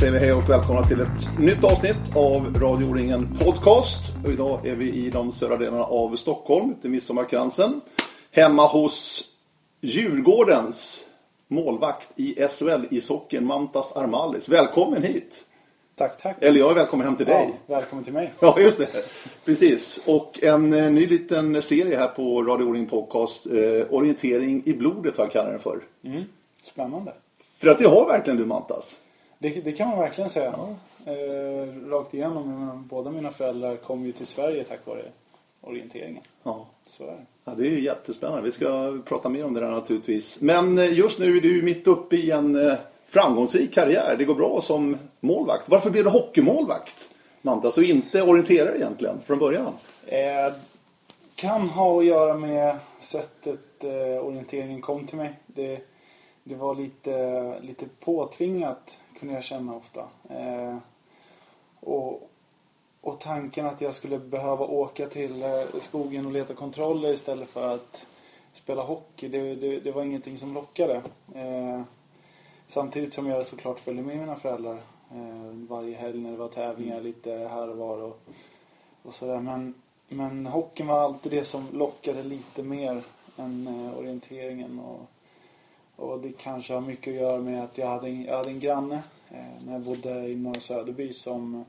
Säger vi hej och välkomna till ett nytt avsnitt av Radio O-ringen Podcast. Och idag är vi i de södra delarna av Stockholm, ute i Midsommarkransen. Hemma hos Djurgårdens målvakt i SHL-ishockeyn, Mantas Armalis. Välkommen hit! Tack, tack. Eller jag är välkommen hem till dig. Ja, välkommen till mig. Ja, just det. Precis. Och en eh, ny liten serie här på Radio O-ring Podcast. Eh, orientering i blodet har jag kallat den för. Mm. Spännande. För att det har verkligen du Mantas. Det, det kan man verkligen säga. Eh, rakt igenom. Båda mina föräldrar kom ju till Sverige tack vare orienteringen. Ja. Så är det. Ja, det är ju jättespännande. Vi ska prata mer om det där naturligtvis. Men eh, just nu är du mitt uppe i en eh, framgångsrik karriär. Det går bra som målvakt. Varför blev du hockeymålvakt? Mantas och inte orienterare egentligen från början? Eh, kan ha att göra med sättet eh, orienteringen kom till mig. Det, det var lite, lite påtvingat kunde jag känna ofta. Eh, och, och tanken att jag skulle behöva åka till eh, skogen och leta kontroller istället för att spela hockey, det, det, det var ingenting som lockade. Eh, samtidigt som jag såklart följde med mina föräldrar eh, varje helg när det var tävlingar lite här och var och, och sådär. Men, men hockeyn var alltid det som lockade lite mer än eh, orienteringen. Och, och det kanske har mycket att göra med att jag hade en, jag hade en granne eh, när jag bodde i Norra Söderby som,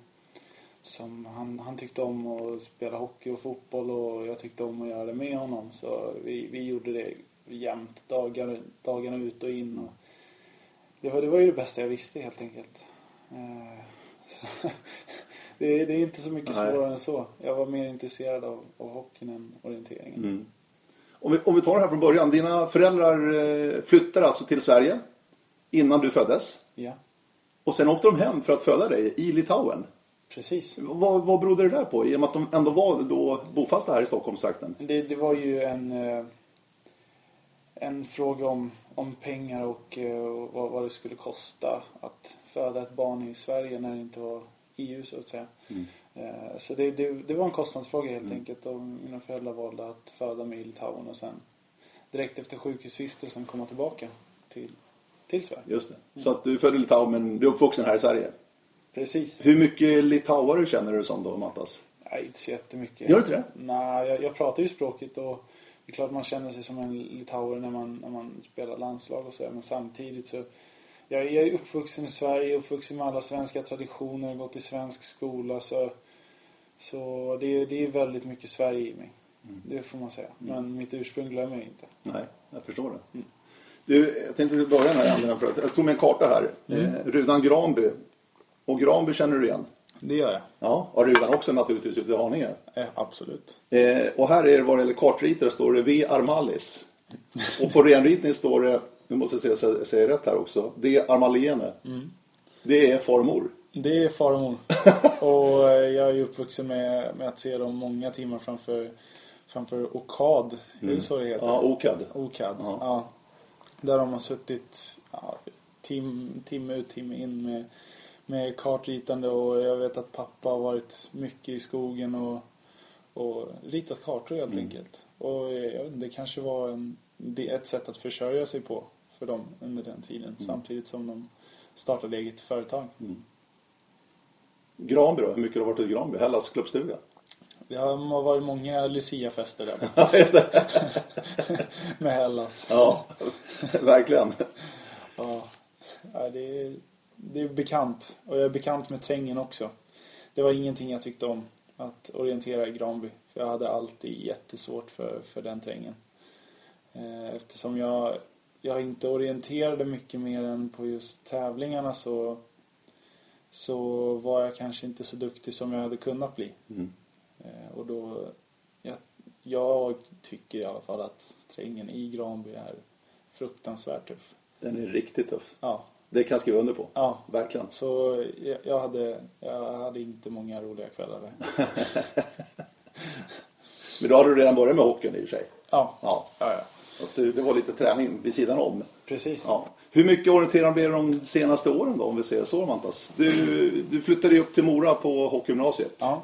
som han, han tyckte om att spela hockey och fotboll och jag tyckte om att göra det med honom. Så vi, vi gjorde det jämt, dagar, dagarna ut och in. Och det, var, det var ju det bästa jag visste helt enkelt. Eh, det, är- det är inte så mycket Nej. svårare än så. Jag var mer intresserad av, av hockeyn än orienteringen. Mm. Om vi, om vi tar det här från början. Dina föräldrar eh, flyttade alltså till Sverige innan du föddes. Ja, Och sen åkte de hem för att föda dig i Litauen. precis. Vad, vad berodde det där på? I och med att de ändå var då bofasta här i Stockholmstrakten. Det, det var ju en, eh, en fråga om, om pengar och, eh, och vad, vad det skulle kosta att föda ett barn i Sverige när det inte var EU så att säga. Eh, Så det, det, det var en kostnadsfråga helt enkelt och mina föräldrar valde att föda mig i Litauen och sen direkt efter sjukhusvistelsen komma tillbaka till, till Sverige. Just det. Så att du är född i Litauen men du är uppvuxen här i Sverige. Precis. Hur mycket litauare känner du som då, Mattas? Nej, inte så jättemycket. Gör du inte det? Nej, jag, jag pratar ju språket och det är klart man känner sig som en litauer när man, när man spelar landslag och så men samtidigt så jag, jag är uppvuxen i Sverige, uppvuxen med alla svenska traditioner, gått i svensk skola så, så det, är- det är väldigt mycket Sverige i mig. Mm. Det får man säga. Men mitt ursprung glömmer jag inte. Nej, jag förstår det. Du, jag tänkte börja med det här. Jag tog med en karta här. Eh, Rudan Granby. Och Granby känner du igen? Det gör jag. Ja, och Rudan också naturligtvis ute i Haninge. Eh, absolut. Eh, och här är det vad det gäller kartritare står det V. Armalis. Och på renritning står det, nu måste jag säga jag säger rätt här också, D. Armaliene. Det är farmor. Det är far och eh, jag är ju uppvuxen med, med att se dem många timmar framför, framför Okad. Är det så det heter? Ja, Okad. OCAD. Ja. Ja. Där de har suttit ja, tim, timme ut, timme in med, med kartritande och jag vet att pappa har varit mycket i skogen och, och ritat kartor helt enkelt. Och eh, jag det kanske var en, det är ett sätt att försörja sig på för dem under den tiden samtidigt som de startade eget företag. Granby då? Hur mycket har du varit i Granby? Hellas klubbstuga? Det har varit många Lucia-fester där med Hellas. Ja, verkligen. Ja, ja det, är, det är bekant. Och jag är bekant med trängen också. Det var ingenting jag tyckte om att orientera i Granby. För jag hade alltid jättesvårt för, för den trängen. Eh, Eftersom jag, jag inte orienterade mycket mer än på just tävlingarna så, så var jag kanske inte så duktig som jag hade kunnat bli. Mm. Eh, Och då, jag, jag tycker i alla fall att trängen i Granby är fruktansvärt tuff. Den är riktigt tuff. Ja, Det kan jag skriva under på. ja. Verkligen. Så jag, jag, hade, jag hade inte många roliga kvällar där. Men då hade du redan börjat med hockeyn i och för sig. Ja, Ja. ja, ja. Att du, det var lite träning vid sidan om. precis. Ja. Hur mycket orienterande blev det de senaste åren då, om vi ser så Mantas? Du, du flyttade upp till Mora på hockeygymnasiet. Ja.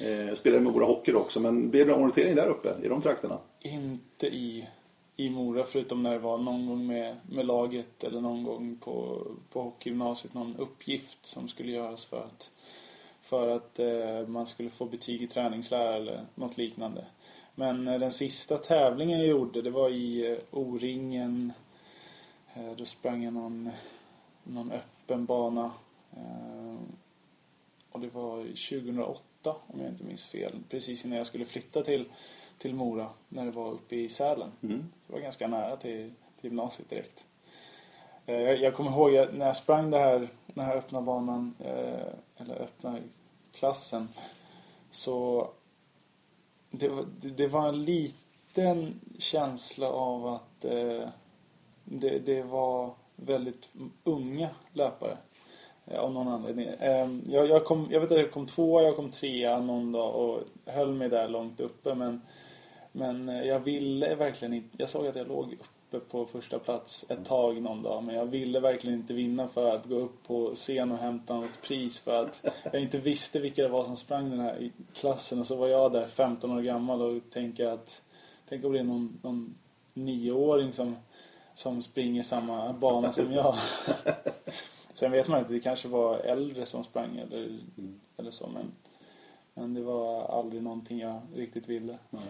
Eh, spelade med Mora Hockey också, men blev det orientering där uppe, i de trakterna? Inte i, i Mora förutom när det var någon gång med, med laget eller någon gång på, på hockeygymnasiet någon uppgift som skulle göras för att, för att eh, man skulle få betyg i träningslära eller något liknande. Men eh, den sista tävlingen jag gjorde det var i eh, O-ringen. Eh, då sprang jag någon, någon öppen bana. Och det var 2008 om jag inte minns fel. Precis innan jag skulle flytta till till Mora när det var uppe i Sälen. Mm. Det var ganska nära till, till gymnasiet direkt. Jag, jag kommer ihåg när jag sprang det här, den här öppna banan, eller öppna klassen, så det var, det var en liten känsla av att eh, det, det var väldigt unga löpare. Eh, Av någon anledning. Eh, Jag, jag, kom, jag vet att jag kom tvåa, jag kom trea någon dag och höll mig där långt uppe men men eh, jag ville verkligen inte, jag såg att jag låg uppe på första plats ett tag någon dag. Men jag ville verkligen inte vinna för att gå upp på scen och hämta något pris. För att jag inte visste vilka det var som sprang den här klassen. Och så var jag där 15 år gammal och tänkte att, tänk om det är någon, någon nioåring som, som springer samma bana som jag. Sen vet man inte, det kanske var äldre som sprang eller, eller så. Men, men det var aldrig någonting jag riktigt ville. Nej.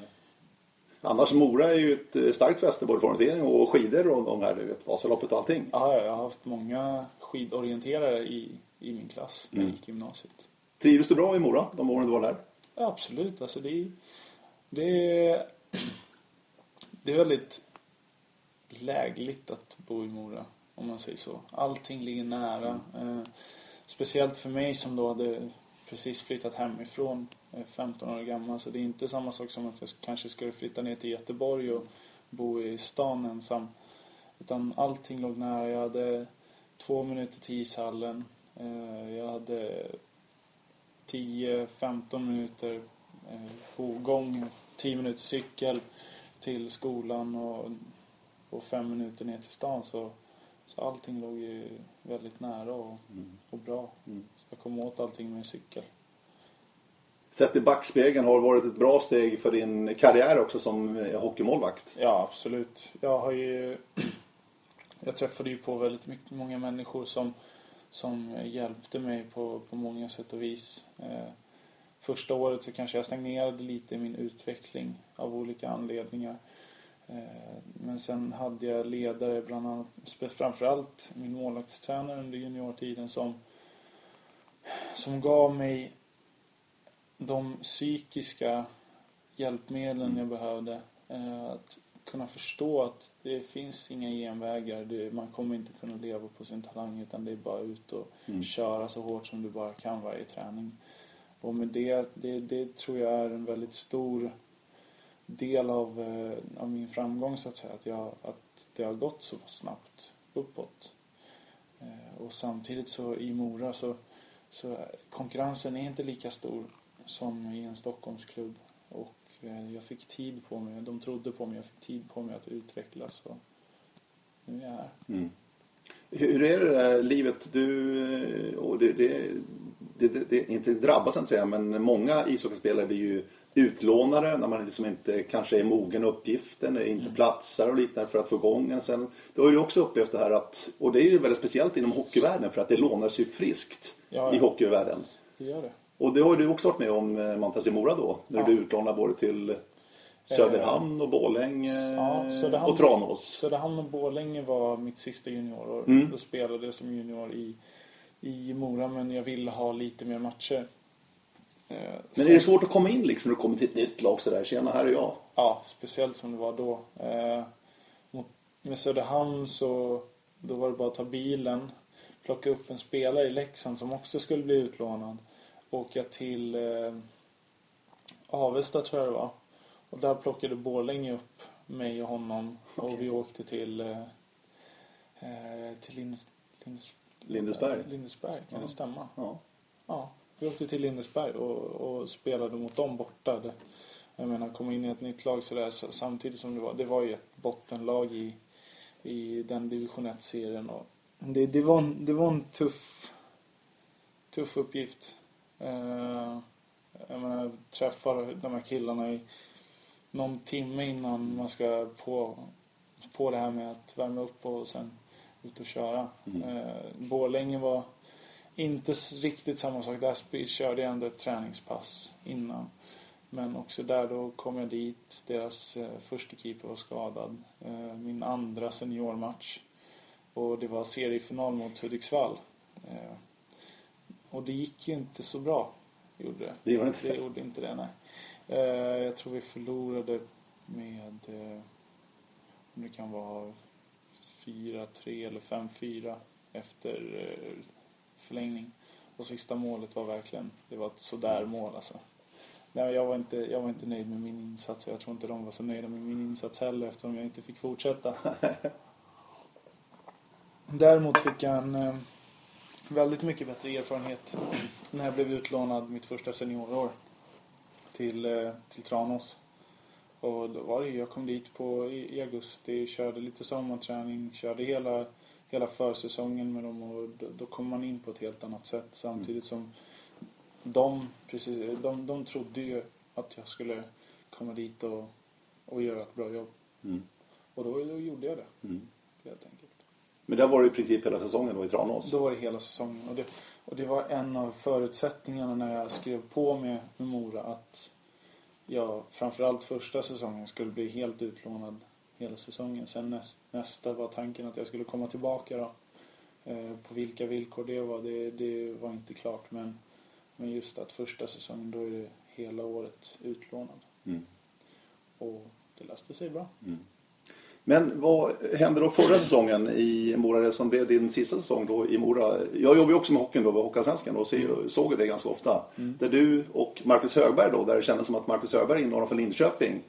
Annars Mora är ju ett eh, starkt fäste både för orientering och skidor och de här, du vet, Vasaloppet och allting. Ja, jag har haft många skidorienterare i, i min klass när jag mm. gick gymnasiet. Trivdes du bra i Mora de åren du var där? Ja, absolut. Alltså det, det, är, det är väldigt lägligt att bo i Mora, om man säger så. Allting ligger nära. Mm. Eh, speciellt för mig som då hade precis flyttat hemifrån 15 år gammal så det är inte samma sak som att jag kanske skulle flytta ner till Göteborg och bo i stan ensam. Utan allting låg nära. Jag hade två minuter till ishallen. Eh, jag hade 10-15 minuter eh, gång, 10 minuter cykel till skolan och, och fem minuter ner till stan. Så, så allting låg ju väldigt nära och, mm. och bra. Mm. Jag kom åt allting med cykel sett i backspegeln har det varit ett bra steg för din karriär också som eh, hockeymålvakt. Ja, absolut. Jag har ju... Jag träffade ju på väldigt mycket, många människor som, som hjälpte mig på, på många sätt och vis. Eh, första året så kanske jag stagnerade lite i min utveckling av olika anledningar. Eh, men sen hade jag ledare, bland annat, framförallt min målvaktstränare under juniortiden som, som gav mig de psykiska hjälpmedlen jag behövde. Eh, att kunna förstå att det finns inga genvägar. man kommer inte kunna leva på sin talang utan det är bara ut och mm. köra så hårt som du bara kan varje träning. Och med det, det, det tror jag är en väldigt stor del av, eh, av min framgång så att säga. Att, jag, att det har gått så snabbt uppåt. Eh, och samtidigt så i Mora så, så konkurrensen är inte lika stor som i en Stockholmsklubb. Och eh, jag fick tid på mig, de trodde på mig, jag fick tid på mig att utvecklas. Och nu är jag här. Mm. Hur är det där livet? Du, eh, och det, det, det, det, inte drabbas inte säga, men många ishockeyspelare blir ju utlånare när man liksom inte kanske är mogen uppgiften, inte mm. platsar och liknande för att få igång den. Sen, du har ju också upplevt det här att, och det är ju väldigt speciellt inom hockeyvärlden för att det lånar ju friskt ja, i hockeyvärlden. Det gör det. Och det har du också varit med om eh, Mantas i Mora då. När ja. du utlånade både till Söderhamn och Borlänge ja, Söderhamn, och Tranås. Söderhamn och Borlänge var mitt sista juniorår. Mm. Då spelade jag som junior i, i Mora men jag ville ha lite mer matcher. Eh, men är det svårt att komma in liksom när du kommer till ett nytt lag sådär? Tjena, här är jag. Ja, speciellt som det var då. Eh, med Söderhamn så då var det bara att ta bilen, plocka upp en spelare i Leksand som också skulle bli utlånad åka till eh, Avesta tror jag det var. Och där plockade Borlänge upp mig och honom okay. och vi åkte till eh, eh till Lindes, Lindes, Lindesberg. Lindesberg, kan ja. det stämma? Ja. ja. Vi åkte till Lindesberg och, och spelade mot dem borta. Det, jag menar, komma in i ett nytt lag sådär samtidigt som det var. Det var ju ett bottenlag i, i den division 1-serien. Det, det, var en, det var en tuff, tuff uppgift. Eh, jag menar, träffar de här killarna i någon timme innan man ska på, på det här med att värma upp och sen ut och köra. Mm. Eh, Borlänge var inte riktigt samma sak. Där körde jag ändå ett träningspass innan. Men också där då kom jag dit. Deras eh, första keeper var skadad. Eh, min andra seniormatch. Och det var seriefinal mot Hudiksvall. Eh, och det gick ju inte så bra. Gjorde det. Det gjorde inte Det gjorde inte det, nej. Eh, jag tror vi förlorade med, eh, om det kan vara 4-3 eller 5-4 efter eh, förlängning. Och sista målet var verkligen, det var ett sådär mål alltså. Nej, jag, var inte, jag var inte nöjd med min insats jag tror inte de var så nöjda med min insats heller eftersom jag inte fick fortsätta. Däremot fick jag en eh, väldigt mycket bättre erfarenhet när jag blev utlånad mitt första seniorår till, eh, till Tranås. Och då var det, jag kom dit på, i, i augusti, körde lite sommarträning, körde hela, hela försäsongen med dem och då, då kom man in på ett helt annat sätt samtidigt som de, precis, de, de trodde ju att jag skulle komma dit och, och göra ett bra jobb. Mm. Och då, då gjorde jag det, Mm. helt enkelt. Men där var det i princip hela säsongen då i Tranås. Då var det hela säsongen. Och det, och det var en av förutsättningarna när jag skrev på med, med Mora att jag framförallt första säsongen skulle bli helt utlånad hela säsongen. Sen näst, nästa var tanken att jag skulle komma tillbaka då. Eh, på vilka villkor det var, det, det var inte klart. Men, men just att första säsongen, då är det hela året utlånad. Mm. Och det löste sig bra. Men vad hände då förra säsongen i Mora, det som blev din sista säsong då i Mora? Jag jobbar ju också med hockeyn då, vid Hockeyallsvenskan och ser- såg ju det ganska ofta. Där du och Marcus Högberg då, där det kändes som att Marcus Högberg inordnad för Linköping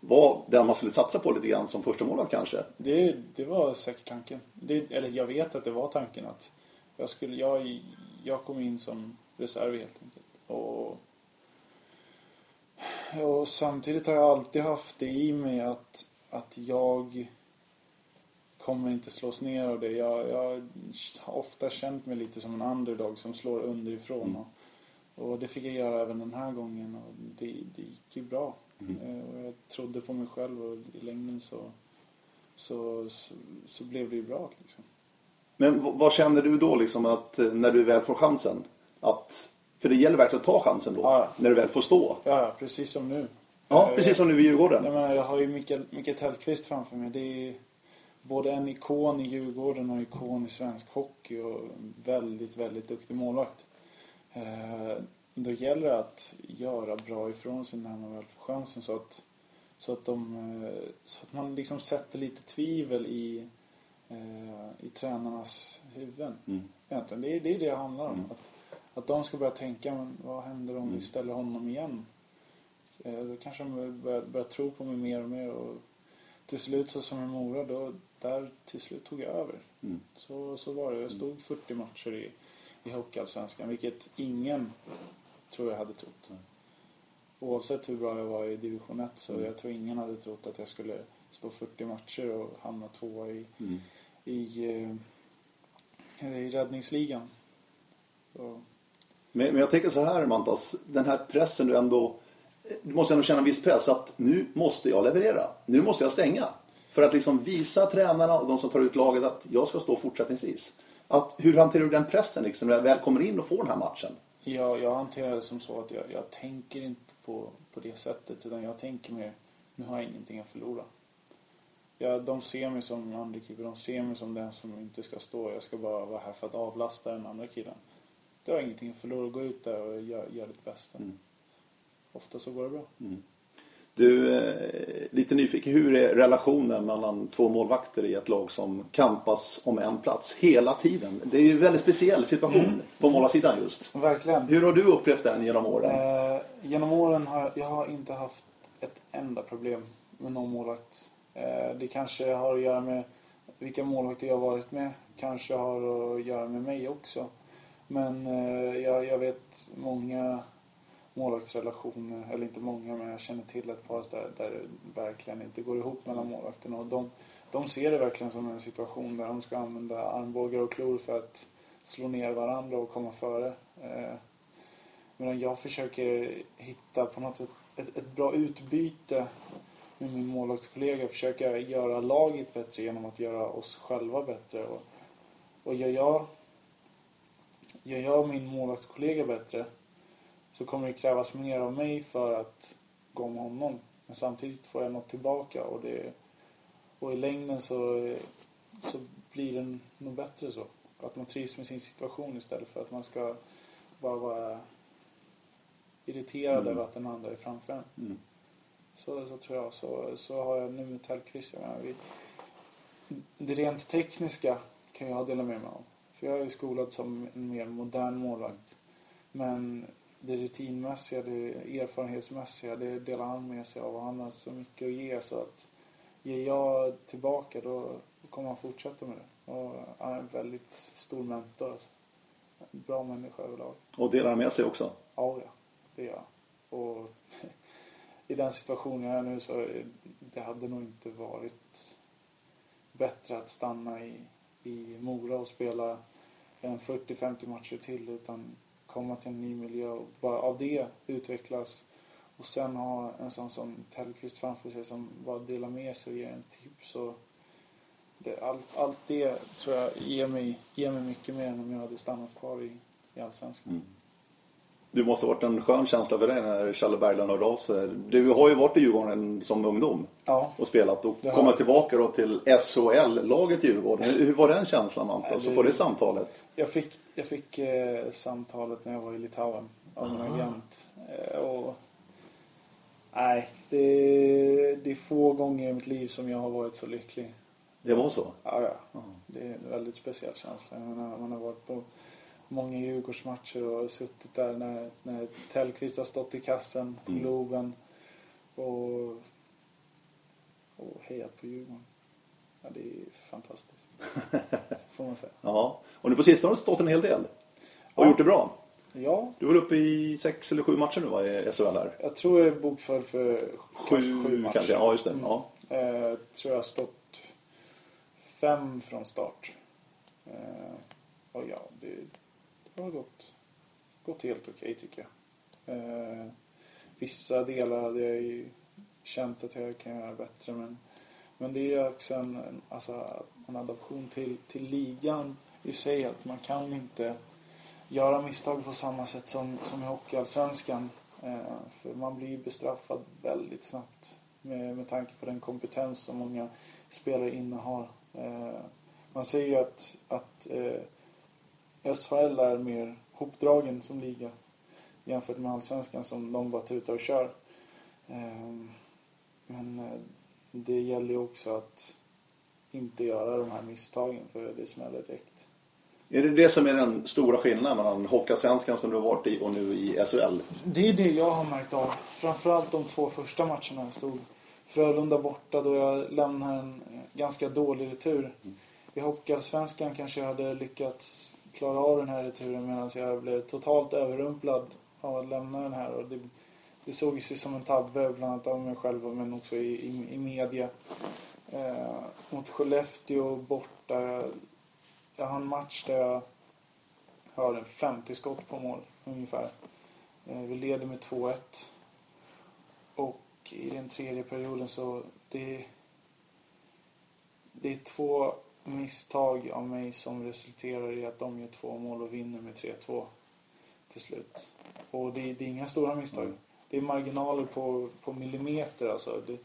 var den man skulle satsa på lite grann som första målet kanske. Det, det var säkert tanken. Det, eller jag vet att det var tanken att jag, skulle, jag, jag kom in som reserv helt enkelt. Och, och samtidigt har jag alltid haft det i mig att, att jag kommer inte slås ner av det. Jag, jag har ofta känt mig lite som en underdog som slår underifrån. Och, och det fick jag göra även den här gången och det, det gick ju bra. Eh, Och jag trodde på mig själv och i längden så, så, så, så blev det ju bra. Liksom. Men vad känner du då liksom att eh, när du väl får chansen? Att, för det gäller verkligen att ta chansen då, Ja. när du väl får stå. Ja, precis som nu. Ja, precis som nu i Djurgården. Jag, menar, jag har ju Mikael, Mikael Tellqvist framför mig. Det är både en ikon i Djurgården och en ikon i svensk hockey och väldigt, väldigt duktig målvakt. Eh, då gäller det att göra bra ifrån sig när man väl får chansen så att, så att, de, eh, så att man liksom sätter lite tvivel i, eh, i tränarnas huvuden. Mm. Egentligen. Det är det det handlar om. Att, att de ska börja tänka, men vad händer om vi ställer honom igen? Eh, Då kanske de börjar, börjar tro på mig mer och mer. Och till slut, så som i Mora, då, där till slut tog jag över. Mm. Så, så var det. Jag stod 40 matcher i, i Hockeyallsvenskan, vilket ingen tror jag hade trott. Oavsett hur bra jag var i division 1 så jag tror ingen hade trott att jag skulle stå 40 matcher och hamna tvåa i, Mm. i, eh, i räddningsligan. Så, Men, men jag tänker så här Mantas, den här pressen du ändå, du måste ändå känna en viss press att nu måste jag leverera. Nu måste jag stänga. För att liksom visa tränarna och de som tar ut laget att jag ska stå fortsättningsvis. Att, hur hanterar du den pressen liksom, när jag väl kommer in och får den här matchen? Jag, jag hanterar det som så att jag, jag tänker inte på, på det sättet utan jag tänker mer, nu har jag ingenting att förlora. Ja, de ser mig som andra keeper, de ser mig som den som inte ska stå. Jag ska bara vara här för att avlasta den andra killen. Du har ingenting att förlora, gå ut där och gör, gör ditt bästa. Mm. Ofta så går det bra. Du, eh, lite nyfiken, hur är relationen mellan två målvakter i ett lag som kampas om en plats hela tiden? Det är ju en väldigt speciell situation på målarsidan just. Verkligen. Hur har du upplevt den genom åren? Eh, genom åren har jag, jag har inte haft ett enda problem med någon målvakt. Eh, det kanske har att göra med vilka målvakter jag har varit med. Kanske har att göra med mig också. Men eh, jag, jag vet många målvaktsrelationer, eller inte många men jag känner till ett par där, där det verkligen inte går ihop mellan målvakterna. Och de, de ser det verkligen som en situation där de ska använda armbågar och klor för att slå ner varandra och komma före. Eh, Medan jag försöker hitta på något sätt ett, ett bra utbyte med min målvaktskollega försöka göra laget bättre genom att göra oss själva bättre. Och, och gör, jag, gör jag min målvaktskollega bättre så kommer det krävas mer av mig för att gå om honom. Men samtidigt får jag något tillbaka och, det, och i längden så, så blir det nog bättre så. Att man trivs med sin situation istället för att man ska bara vara irriterad Mm. över att den andra är framför en. Mm. Så, så tror jag. Så, så har jag nu med Tellqvist. Det rent tekniska kan jag dela med mig av. För jag är skolad som en mer modern målvakt. Men det rutinmässiga, det erfarenhetsmässiga, det delar han med sig av. Och han har så mycket att ge så att ger jag tillbaka då kommer han fortsätta med det. Och han är en väldigt stor mentor. Alltså. Bra människa överlag. Och delar med sig också. Ja, ja. Det gör jag. Och i den situationen jag är nu så det hade nog inte varit bättre att stanna i, i Mora och spela en 40-50 matcher till utan komma till en ny miljö och bara av det utvecklas och sen ha en sån som Tellqvist framför sig som bara delar med sig och ger en tips. Och det, allt, allt det tror jag ger mig, ger mig mycket mer än om jag hade stannat kvar i, i Allsvenskan. Mm. Det måste ha varit en skön känsla för dig när Challe Berglund hörde av sig. Du har ju varit i Djurgården som ungdom Ja, och spelat och har jag. tillbaka då till SHL-laget Djurgården. Hur var den känslan Manta? Nej, Alltså på det samtalet? Jag fick, jag fick eh, samtalet när jag var i Litauen av Aha. agent. Eh, och, nej, det, det är få gånger i mitt liv som jag har varit så lycklig. Det var så? Ja, ja. Det är en väldigt speciell känsla. Jag menar, man har varit på många Djurgårdsmatcher och suttit där när, när Tellqvist har stått i kassen på Mm. Globen och, och hejat på Djurgården. Ja, det är fantastiskt. Får man säga. Ja. Och nu på sistone har du stått en hel del. Och Ja. gjort det bra. Ja, Du var uppe i sex eller sju matcher nu va, i SHL här? Jag tror jag är bokförd för Sju, sju matcher. kanske? Ja, just det. Mm. Ja. Eh, Jag tror jag har stått fem från start. Eh, Och ja, det, det har gått, gått helt okej tycker jag. Eh, Vissa delar hade jag ju känt att jag kan göra bättre men, men det är ju också en, alltså, en adaption till, till ligan i sig. Att man kan inte göra misstag på samma sätt som, som i Hockeyallsvenskan. Eh, för man blir ju bestraffad väldigt snabbt med, med tanke på den kompetens som många spelare innehar. Eh, man säger ju att, att eh, SHL är mer hopdragen som liga jämfört med Allsvenskan som de bara tutar och kör. Eh, men eh, det gäller ju också att inte göra de här misstagen för det smäller direkt. Är det det som är den stora skillnaden mellan Hockeyallsvenskan som du har varit i och nu i SHL? Det är det jag har märkt av. Framförallt de två första matcherna jag stod. Frölunda borta då jag lämnade en ganska dålig retur. I Hockeyallsvenskan kanske jag hade lyckats klara av den här returen medan jag blev totalt överrumplad av att lämna den här. Och det, det såg ju som en tabbe bland annat av mig själv men också i, i, i media. Eh, mot Skellefteå borta. Jag, jag har en match där jag har 50 skott på mål ungefär. Eh, Vi leder med 2-1. Och i den tredje perioden så det, det är två misstag av mig som resulterar i att de gör två mål och vinner med 3-2 till slut. Och det, det är inga stora misstag. Det är marginaler på, på millimeter alltså. Det,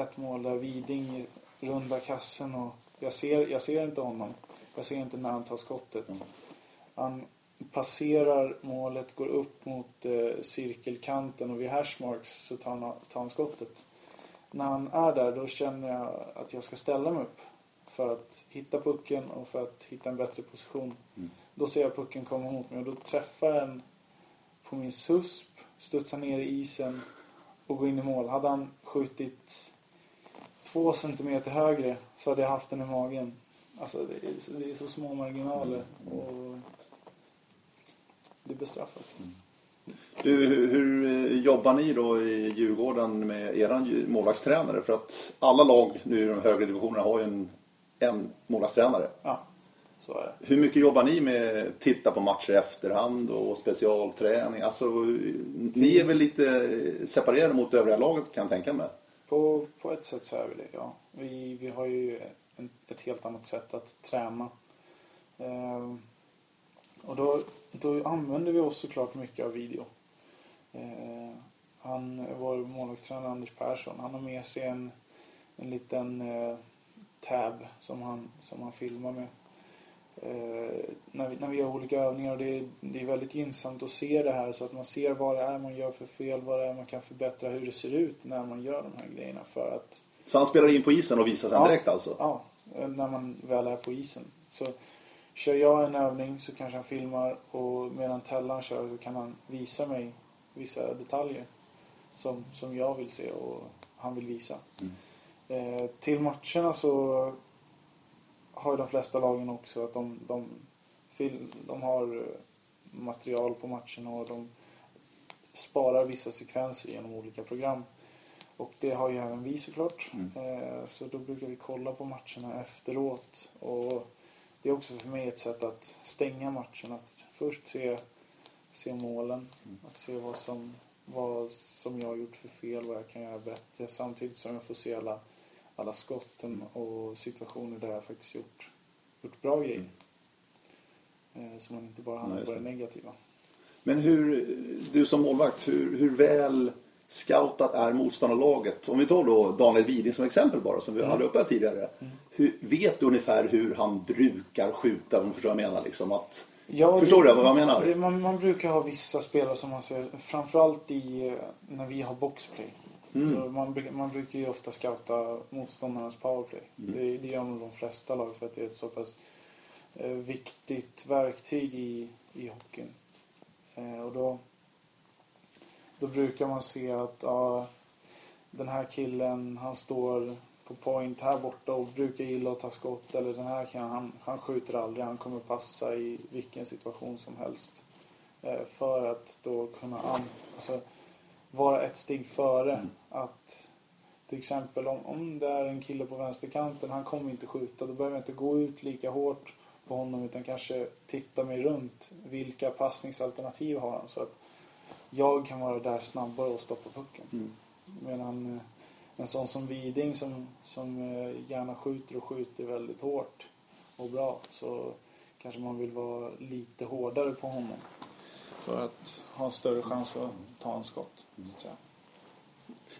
ett mål där Widing rundar kassen och jag ser, jag ser inte honom. Jag ser inte när han tar skottet. Mm. Han passerar målet, går upp mot eh, cirkelkanten och vid hashmarks så tar han, tar han skottet. När han är där då känner jag att jag ska ställa mig upp för att hitta pucken och för att hitta en bättre position. Mm. Då ser jag pucken komma mot mig och då träffar den på min susp, studsar ner i isen och går in i mål. Hade han skjutit två centimeter högre så hade jag haft den i magen. Alltså det är, så- det är så små marginaler och det bestraffas. Du, hur, hur eh, jobbar ni då i Djurgården med er målvaktstränare? För att alla lag nu i de högre divisionerna har ju en, en målvaktstränare. Ja, så är det. Hur mycket jobbar ni med att titta på matcher i efterhand och specialträning? Alltså, ni är väl lite separerade mot övriga laget kan jag tänka mig? På, på ett sätt så är vi det, ja. Vi, vi har ju en, ett helt annat sätt att träna. Eh, och då, då använder vi oss såklart mycket av video. Eh, han, vår målvaktstränare Anders Persson, han har med sig en, en liten eh, tab som han, som han filmar med. Eh, när, vi, när vi gör olika övningar och det är, det är väldigt gynnsamt att se det här så att man ser vad det är man gör för fel, vad det är man kan förbättra, hur det ser ut när man gör de här grejerna för att... Så han spelar in på isen och visar sen Ja. direkt alltså? Ja, när man väl är på isen. Så kör jag en övning så kanske han filmar och medan Tellan kör så kan han visa mig vissa detaljer som, som jag vill se och han vill visa. Eh, till matcherna så har ju de flesta lagen också att de, de, de har eh, material på matcherna och de sparar vissa sekvenser genom olika program. Och det har ju även vi såklart. Eh, så då brukar vi kolla på matcherna efteråt. Och det är också för mig ett sätt att stänga matchen. Att först se, se målen. Att se vad som, vad som jag har gjort för fel, vad jag kan göra bättre. Samtidigt som jag får se alla, alla skotten och situationer där jag faktiskt gjort, gjort bra grejer. Eh, så man inte bara hamnar på det negativa. Men hur, du som målvakt, hur, hur väl scoutat är motståndarlaget? Om vi tar då Daniel Widing som exempel bara, som vi hade uppe här tidigare. Hur, vet du ungefär hur han brukar skjuta? Om du förstår vad jag menar? Liksom att, Ja, Förstår det- du vad jag menar? Det, man, man brukar ha vissa spelare som man ser, framförallt i, när vi har boxplay. Mm. Man, brukar- man brukar ju ofta scouta motståndarnas powerplay. Mm. Det, det gör nog de flesta lag för att det är ett så pass eh, viktigt verktyg i, i hockeyn. Eh, och då, då brukar man se att ja, den här killen han står på point här borta och brukar gilla att ta skott. Eller den här killen han, han skjuter aldrig, han kommer passa i vilken situation som helst. Eh, för att då kunna an, alltså, vara ett steg före. Att till exempel om, om det är en kille på vänsterkanten, han kommer inte skjuta. Då behöver jag inte gå ut lika hårt på honom utan kanske titta mig runt. Vilka passningsalternativ har han? Så att jag kan vara där snabbare och stoppa pucken. Mm. Medan eh, en sån som Widing som, som eh, gärna skjuter och skjuter väldigt hårt och bra så kanske man vill vara lite hårdare på honom. För att ha en större chans att ta en skott. Så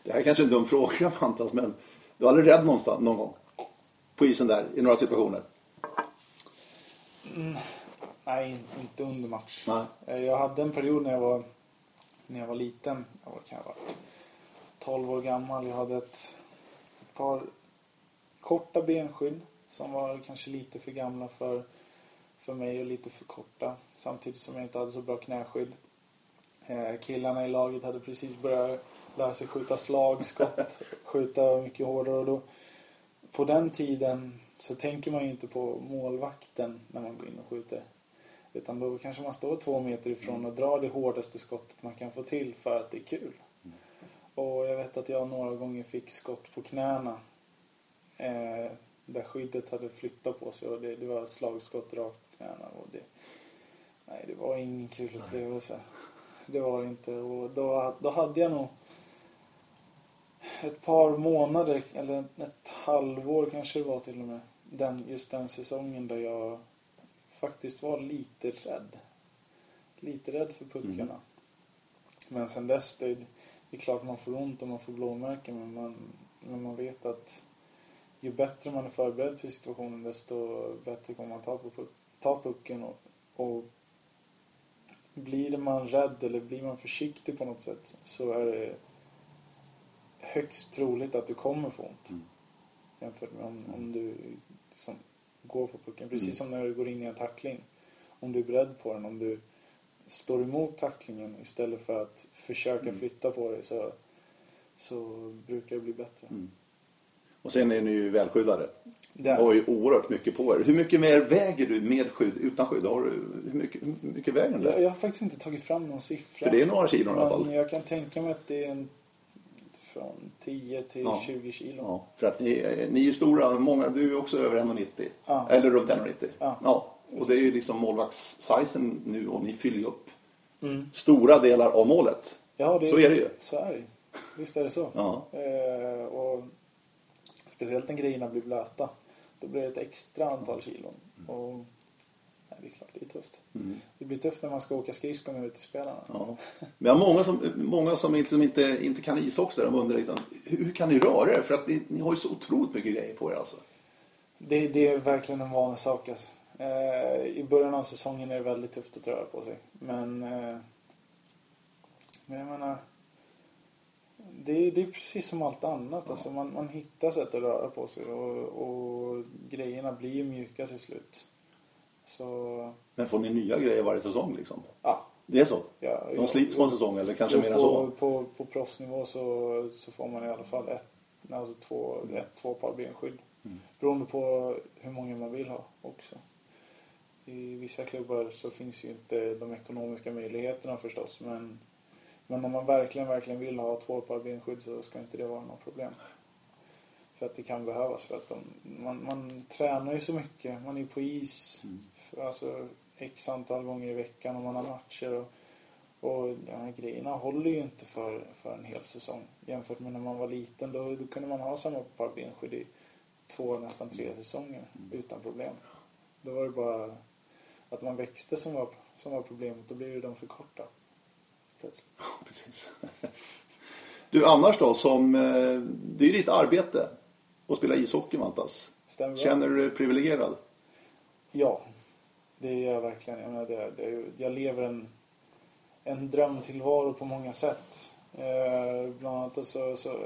det här är kanske är en dum fråga Mantas, men du är aldrig rädd någonstans, någon gång? På isen där, i några situationer? Nej, in- inte under match. Nej. Eh, Jag hade en period när jag var, när jag var liten. Jag var, kan jag varit 12 år gammal. Jag hade ett, ett par korta benskydd som var kanske lite för gamla för, för mig och lite för korta. Samtidigt som jag inte hade så bra knäskydd. Eh, killarna i laget hade precis börjat lära sig skjuta slagskott, skjuta mycket hårdare. Och då, på den tiden så tänker man ju inte på målvakten när man går in och skjuter. Utan då kanske man står två meter ifrån och drar det hårdaste skottet man kan få till för att det är kul. Och jag vet att jag några gånger fick skott på knäna. Eh, där skyddet hade flyttat på sig och det, det var slagskott rakt knäna. Och det, nej, det var ingen kul upplevelse. Det var det inte. Och då, då hade jag nog ett par månader, eller ett halvår kanske det var till och med. Den, just den säsongen där jag faktiskt var lite rädd. Lite rädd för puckarna. Men sen dess, det, det är klart man får ont och man får blåmärken men man, men man vet att ju bättre man är förberedd för situationen desto bättre kommer man ta, på, puck- ta pucken och, och blir man rädd eller blir man försiktig på något sätt så är det högst troligt att du kommer få ont. Mm. Jämfört med om, om du liksom går på pucken. Precis Mm. som när du går in i en tackling. Om du är beredd på den, om du står emot tacklingen istället för att försöka Mm. flytta på dig så, så brukar det bli bättre. Mm. Och sen är ni ju välskyddade. Där. har ju oerhört mycket på er. Hur mycket mer väger du med skydd, utan skydd? Har du, hur, mycket, hur mycket väger den Jag, jag har faktiskt inte tagit fram någon siffra. För det är några kilon i alla fall. jag kan tänka mig att det är en, från 10 till Ja. 20 kilo. Ja, för att ni, ni är ju stora, många, du är också över 1,90. Ja. Eller runt 1,90. Ja. Och det är ju liksom målvaktssizen nu och ni fyller ju upp Mm. stora delar av målet. Ja, det, Så är det ju. Så är det. Visst är det så. Ja. Eh, och speciellt när grejerna blir blöta. Då blir det ett extra antal kilon. Och nej, det är klart, det är tufft. Mm. Det blir tufft när man ska åka skridskor med ut till spelarna. Ja. Men jag har många som, många som liksom inte, inte kan ishockey, de undrar liksom, hur kan ni röra er? För att ni, ni har ju så otroligt mycket grejer på er alltså. Det, det är verkligen en vanlig sak. Alltså. Eh, I början av säsongen är det väldigt tufft att röra på sig. Men, eh, men jag menar, det, det är precis som allt annat. Alltså man, man hittar sätt att röra på sig och, och grejerna blir mjuka till slut. Så, Men får ni nya grejer varje säsong liksom? ja. Det är så? ja De slits på en säsong eller kanske mer än på, så? På, på proffsnivå så, så får man i alla fall ett, alltså två, ett, två par benskydd. Mm. Beroende på hur många man vill ha också. I vissa klubbar så finns ju inte de ekonomiska möjligheterna förstås. Men, men om man verkligen, verkligen vill ha två par benskydd så ska inte det vara något problem. För att det kan behövas. För att de, man, man tränar ju så mycket. Man är på is Mm. för, alltså, x antal gånger i veckan och man har matcher. Och, och de här grejerna håller ju inte för, för en hel säsong. Jämfört med när man var liten. Då, då kunde man ha samma par benskydd i två, nästan tre säsonger utan problem. Då var det bara att man växte som var, som var problemet. Då blev ju de för korta. Plötsligt. Precis. Du, annars då, som, eh, det är ju ditt arbete att spela ishockey, Mantas. Stämmer? Känner du dig privilegierad? Ja, det gör jag verkligen. Jag, menar, det, det, jag lever en, en drömtillvaro på många sätt. Eh, bland annat så, så,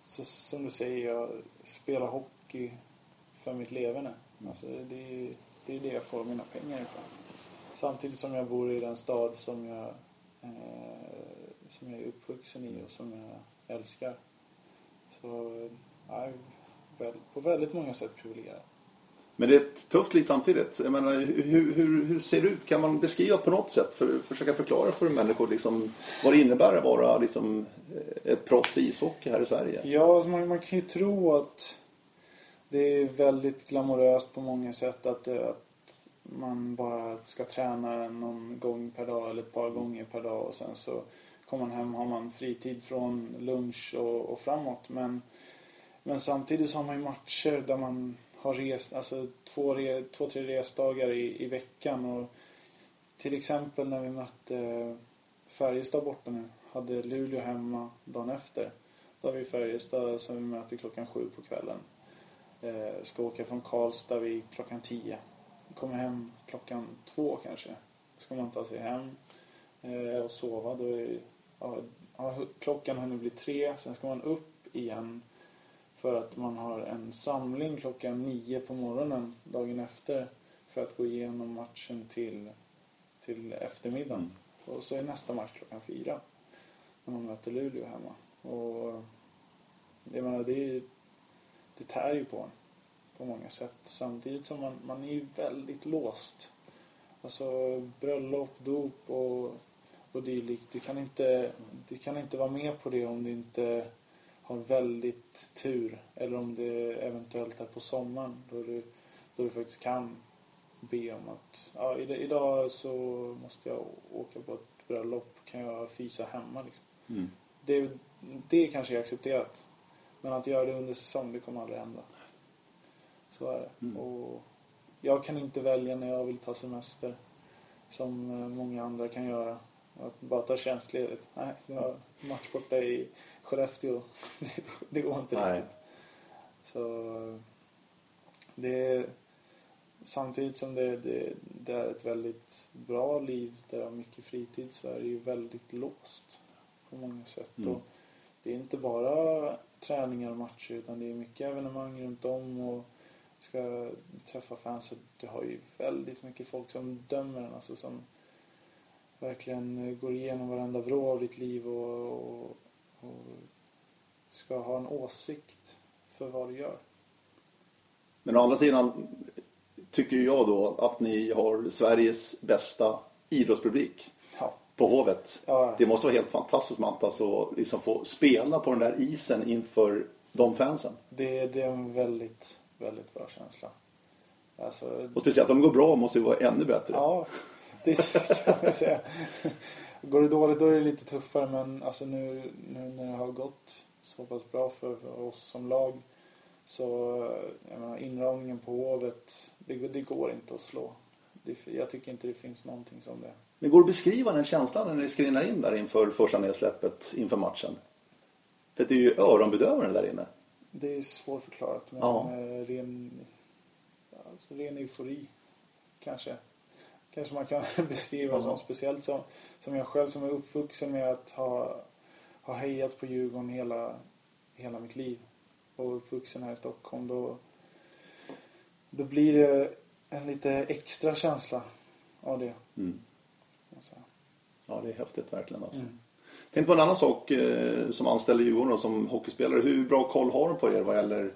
så, som du säger, jag spelar hockey för mitt leverne. Alltså, det, är- det är det jag får mina pengar ifrån. Samtidigt som jag bor i den stad som jag, eh, som jag är uppvuxen i och som jag älskar. Så jag är på väldigt många sätt privilegierad. Men det är ett tufft liv samtidigt. Jag menar, hur, hur, hur ser det ut? Kan man beskriva på något sätt? För försöka förklara för människor liksom, vad det innebär att vara liksom, ett proffs i ishockey här i Sverige. Ja, alltså man, man kan ju tro att det är väldigt glamoröst på många sätt att, det- att man bara ska träna någon gång per dag eller ett par gånger per dag och sen så kommer man hem har man fritid från lunch och, och framåt. Men, men samtidigt så har man ju matcher där man har rest, alltså två, re, två tre resdagar i, i veckan. Och till exempel när vi mötte Färjestad borta nu, hade Luleå hemma dagen efter. Då har vi Färjestad som vi möter klockan sju på kvällen. Eh, ska åka från Karlstad vid klockan tio. Kommer hem klockan två kanske. Ska man ta sig hem eh, och sova. Då är, ja, klockan hunnit bli tre. Sen ska man upp igen för att man har en samling klockan nio på morgonen dagen efter för att gå igenom matchen till, till eftermiddagen. Och så är nästa match klockan fyra när man möter Luleå hemma. Och jag menar, det, det tär ju på en på många sätt. Samtidigt som man, man är ju väldigt låst. Alltså bröllop, dop och, och dylikt. Du kan, inte, du kan inte vara med på det om du inte har väldigt tur. Eller om det eventuellt är på sommaren då du, då du faktiskt kan be om att ja, id- idag så måste jag åka på ett bröllop. Kan jag fysa hemma liksom. Mm. Det, det kanske är accepterat. Men att göra det under säsong, det kommer aldrig hända. Så är det. Mm. Och jag kan inte välja när jag vill ta semester. Som eh, många andra kan göra. Att bara ta tjänstledigt. Nej, jag har match borta i Skellefteå. Det, går inte Nej. riktigt. Så eh, det är, samtidigt som det, det, det är ett väldigt bra liv där jag har mycket fritid så är det ju väldigt låst på många sätt. Mm. Och det är inte bara träningar och matcher utan det är mycket evenemang runt om och ska träffa fans. Och du har ju väldigt mycket folk som dömer en, alltså som verkligen går igenom varenda vrå av ditt liv och, och, och ska ha en åsikt för vad du gör. Men å andra sidan tycker jag då att ni har Sveriges bästa idrottspublik Ja, på Hovet. ja, Det måste vara helt fantastiskt Mantas att liksom få spela på den där isen inför de fansen. det, det är en väldigt, väldigt bra känsla. Alltså, Och speciellt om det går bra måste det vara ännu bättre. Ja, det kan man säga. Går det dåligt då är det lite tuffare men alltså nu, nu när det har gått så pass bra för, för oss som lag så jag menar, inramningen på Hovet, det, det går inte att slå. Det, jag tycker inte det finns någonting som det. Men går det att beskriva den känslan när ni skrinar in där inför första nedsläppet inför matchen? För det är ju öronbedövande där inne. Det är svårförklarat men Ja. eh, ren, alltså ren eufori kanske. Kanske man kan beskriva Ja. som speciellt som, som jag själv som är uppvuxen med att ha, ha hejat på Djurgården hela, hela mitt liv. Och uppvuxen här i Stockholm då, då blir det en lite extra känsla av det. Mm. säga. Ja, det är häftigt verkligen alltså. Mm. Tänk på en annan sak eh, som anställd i Djurgården som hockeyspelare. Hur bra koll har de på er vad gäller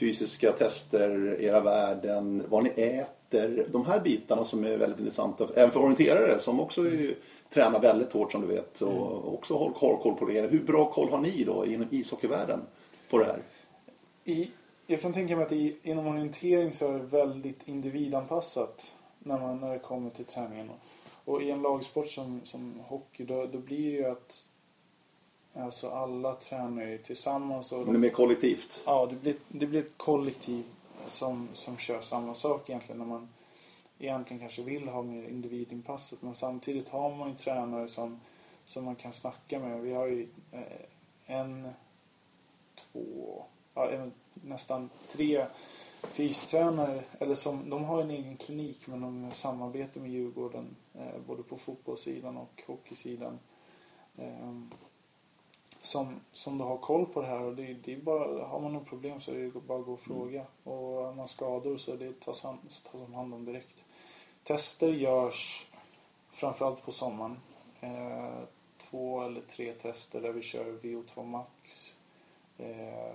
fysiska tester, era värden, vad ni äter? De här bitarna som är väldigt intressanta. Även för orienterare som också är, tränar väldigt hårt som du vet och också har, har koll på det. Hur bra koll har ni då inom ishockeyvärlden på det här? I, jag kan tänka mig att i, inom orientering så är det väldigt individanpassat när, man, när det kommer till träningen. Och i en lagsport som, som hockey då, då blir det ju att alltså alla tränar ju tillsammans. Och Men det är mer kollektivt. Ja, det blir, det blir ett kollektiv som, som kör samma sak egentligen. När man egentligen kanske vill ha mer individinpassat. Men samtidigt har man ju tränare som, som man kan snacka med. Vi har ju eh, en, två, ja, nästan tre fystränare. Eller som, de har en egen klinik men de samarbetar med Djurgården. Eh, både på fotbollssidan och hockeysidan. Eh, som, som då har koll på det här. Och det, det är bara, har man något problem så är det bara att gå och fråga. Och har man skador så det tas, hand, tas om hand om direkt. Tester görs framförallt på sommaren. Eh, två eller tre tester där vi kör VO2 max. Eh,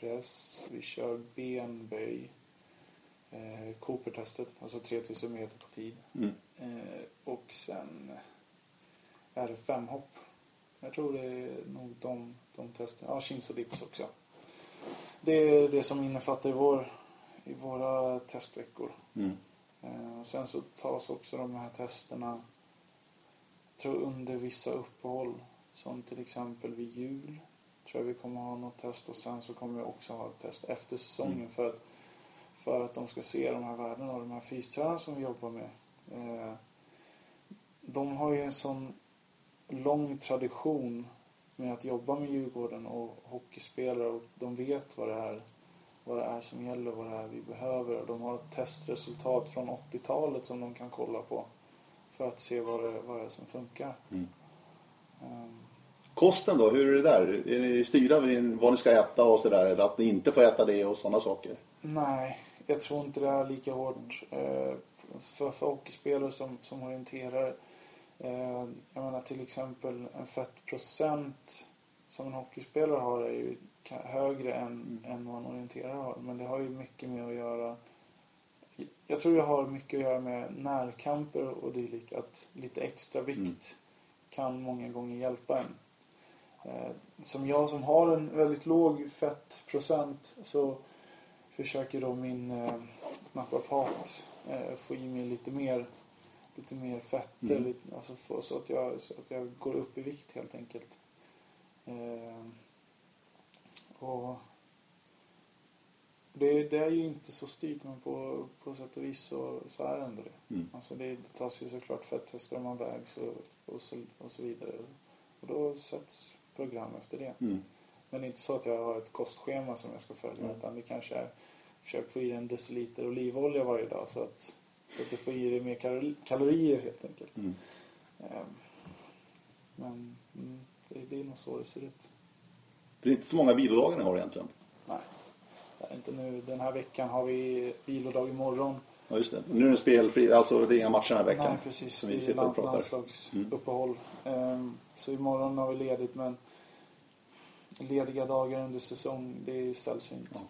bänkpress. Vi kör benböj. Eh, Cooper-testet, alltså 3000 meter på tid. Mm. Eh, och sen är det femhopp. Jag tror det är nog de, de testerna. Ja, chins och dips också. Det är det som innefattar i, vår, i våra testveckor. Mm. Eh, och sen så tas också de här testerna jag tror under vissa uppehåll. Som till exempel vid jul. Tror jag vi kommer ha något test och sen så kommer vi också ha ett test efter säsongen. Mm. För, att, för att de ska se de här värdena och de här fystränarna som vi jobbar med. Eh, de har ju en sån lång tradition med att jobba med Djurgården och hockeyspelare och de vet vad det är, vad det är som gäller, vad det är vi behöver. Och de har ett testresultat från 80-talet som de kan kolla på för att se vad det, vad det är som funkar. Mm. Ehm, Kosten då, hur är det där? Är ni styrda vad ni ska äta och sådär? Eller att ni inte får äta det och sådana saker? Nej, jag tror inte det är lika hårt eh, för, för hockeyspelare som, som orienterar. Eh, jag menar till exempel en fettprocent som en hockeyspelare har är ju högre än, än vad en orienterare har. Men det har ju mycket med att göra jag tror det har mycket att göra med närkamper och dylikt. Att lite extra vikt Mm. kan många gånger hjälpa en. Eh, som jag som har en väldigt låg fettprocent så försöker då min eh, naprapat eh, få i mig lite mer, lite mer fetter. Mm. Lite, alltså få, så, att jag, så att jag går upp i vikt helt enkelt. Eh, och det, det är ju inte så styrt men på, på sätt och vis så, så är det ändå det. Mm. Alltså det, det tas ju såklart fettester om man vägs och, och, så, och så vidare. Och då sätts program efter det. Mm. Men det är inte så att jag har ett kostschema som jag ska följa Mm. utan det kanske är försök få i en deciliter olivolja varje dag så att, så att du får i dig mer kal- kalorier helt enkelt. Mm. Ehm, Men mm, det, det är nog så det ser ut. Det är inte så många vilodagar ni har egentligen. Nej, inte nu. Den här veckan har vi vilodag imorgon. Ja, just det. Nu är det spelfri, alltså det är inga matcher den här veckan. Nej, precis. Som Det vi är sitter och pratar. landslagsuppehåll. Ehm, Så imorgon har vi ledigt men lediga dagar under säsong, det är sällsynt. Ja.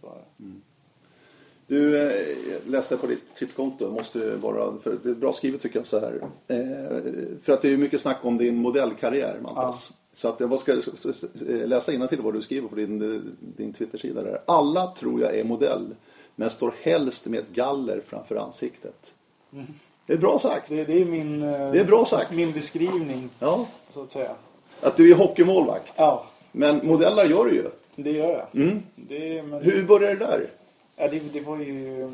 Så är det. Du eh, läste på ditt Twitterkonto, måste vara, för det är bra skrivet tycker jag så här. Eh, för att det är mycket snack om din modellkarriär Mantas. Så att jag ska s- läsa till vad du skriver på din, din Twittersida där. Alla tror jag är modell, men står helst med ett galler framför ansiktet. Mm. Det är bra sagt. Det, det är min, eh, Det är bra sagt. min beskrivning, Ja. så att säga. Att du är hockeymålvakt. Ja, Men modeller gör du ju. det gör jag. Mm. Det, men, Hur började det där? Ja, det, det var ju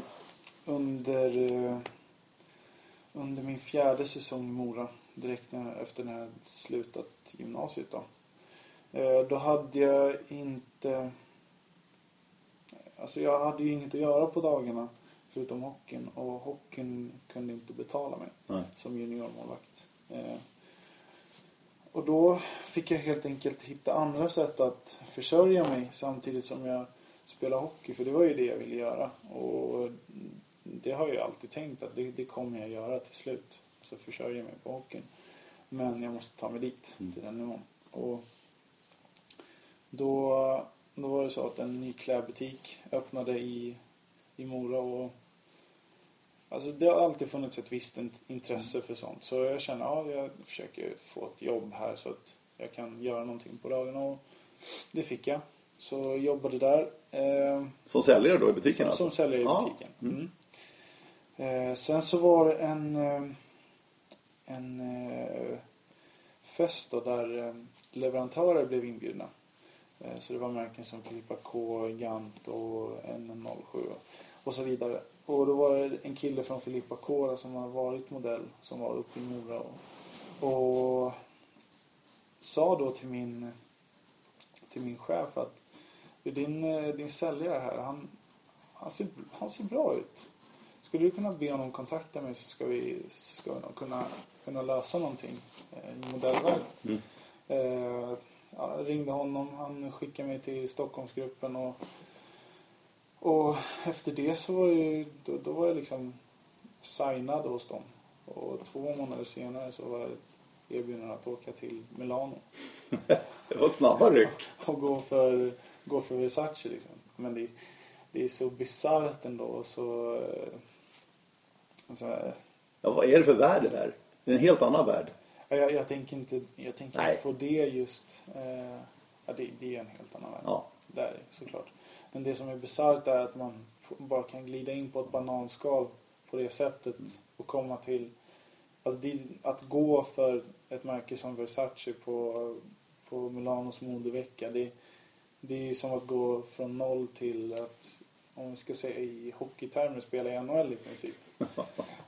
under, eh, under min fjärde säsong i Mora. Direkt när, efter när jag slutat gymnasiet då. Eh, Då hade jag inte... Alltså jag hade ju inget att göra på dagarna förutom hockeyn. Och hockeyn kunde inte betala mig Nej. som juniormålvakt. Och då fick jag helt enkelt hitta andra sätt att försörja mig samtidigt som jag spelade hockey. För det var ju det jag ville göra. Och det har jag alltid tänkt att det, det kommer jag göra till slut. Så försörja mig på hockeyn. Men jag måste ta mig dit, till den nivån. Och då, då var det så att en ny klädbutik öppnade i, i Mora. Och, alltså det har alltid funnits ett visst int- intresse för sånt. Så jag känner att ja, jag försöker få ett jobb här så att jag kan göra någonting på dagarna. Och det fick jag. Så jobbade där. Eh, Som säljare då i butiken som, alltså? som säljer i Ja. butiken. Mm. Eh, sen så var det en, eh, en eh, fest då där eh, leverantörer blev inbjudna. Eh, så det var märken som Filippa K, Gant och N07 och så vidare. Och då var det en kille från Filippa K då som har varit modell som var uppe i Mora och, och sa då till min, till min chef att din, din säljare här, han, han, ser, han ser bra ut. Skulle du kunna be honom kontakta mig så ska vi, så ska vi kunna, kunna lösa någonting eh, i modellvärlden. Mm. Eh, ja, jag ringde honom, han skickade mig till Stockholmsgruppen och, och efter det så var jag, då, då var jag liksom signad hos dem. Och två månader senare så var jag erbjuden att åka till Milano Det var snabba ryck. och gå för, gå för Versace liksom. Men det, är- det är så bisarrt ändå så... eh, Alltså, eh, Ja, vad är det för värld det där? Det är en helt annan värld. jag, jag tänker inte, jag tänker inte på det just. Eh, ja, det, det är en helt annan värld. Ja. Där, såklart. Men det som är bisarrt är att man bara kan glida in på ett bananskal på det sättet och komma till... Alltså det, att gå för ett märke som Versace på, på Milanos modevecka. Det, det är som att gå från noll till att, om vi ska säga i hockeytermer, spela i NHL i princip.